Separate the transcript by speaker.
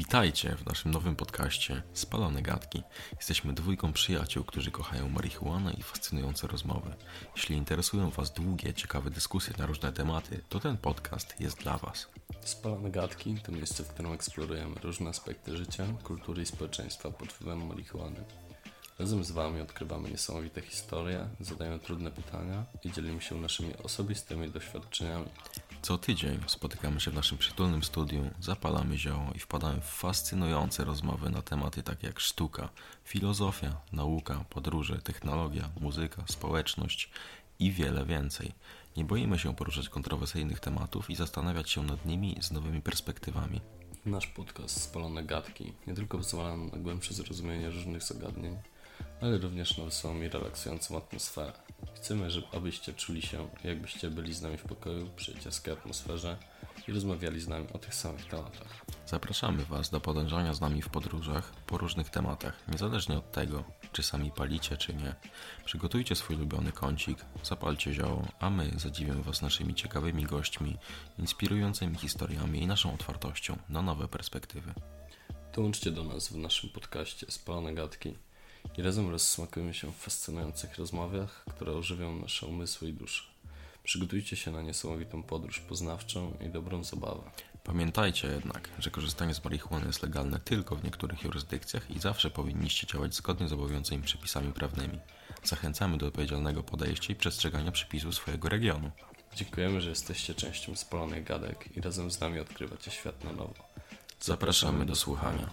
Speaker 1: Witajcie w naszym nowym podcaście Spalone Gadki. Jesteśmy dwójką przyjaciół, którzy kochają marihuanę i fascynujące rozmowy. Jeśli interesują Was długie, ciekawe dyskusje na różne tematy, to ten podcast jest dla Was.
Speaker 2: Spalone Gadki to miejsce, w którym eksplorujemy różne aspekty życia, kultury i społeczeństwa pod wpływem marihuany. Razem z Wami odkrywamy niesamowite historie, zadajemy trudne pytania i dzielimy się naszymi osobistymi doświadczeniami.
Speaker 1: Co tydzień spotykamy się w naszym przytulnym studiu, zapalamy zioło i wpadamy w fascynujące rozmowy na tematy takie jak sztuka, filozofia, nauka, podróże, technologia, muzyka, społeczność i wiele więcej. Nie boimy się poruszać kontrowersyjnych tematów i zastanawiać się nad nimi z nowymi perspektywami.
Speaker 2: Nasz podcast Spalone Gadki nie tylko pozwala na głębsze zrozumienie różnych zagadnień, ale również na wesołą i relaksującą atmosferę. Chcemy, żeby, abyście czuli się, jakbyście byli z nami w pokoju, przyjacielskiej atmosferze i rozmawiali z nami o tych samych tematach.
Speaker 1: Zapraszamy Was do podążania z nami w podróżach po różnych tematach, niezależnie od tego, czy sami palicie, czy nie. Przygotujcie swój ulubiony kącik, zapalcie zioło, a my zadziwimy Was naszymi ciekawymi gośćmi, inspirującymi historiami i naszą otwartością na nowe perspektywy.
Speaker 2: Dołączcie do nas w naszym podcaście Spalone Gadki i razem rozsmakujemy się w fascynujących rozmowach, które ożywią nasze umysły i dusze. Przygotujcie się na niesamowitą podróż poznawczą i dobrą zabawę.
Speaker 1: Pamiętajcie jednak, że korzystanie z marihuany jest legalne tylko w niektórych jurysdykcjach i zawsze powinniście działać zgodnie z obowiązującymi przepisami prawnymi. Zachęcamy do odpowiedzialnego podejścia i przestrzegania przepisów swojego regionu.
Speaker 2: Dziękujemy, że jesteście częścią Spalonych Gadek i razem z nami odkrywacie świat na nowo.
Speaker 1: Zapraszamy do słuchania.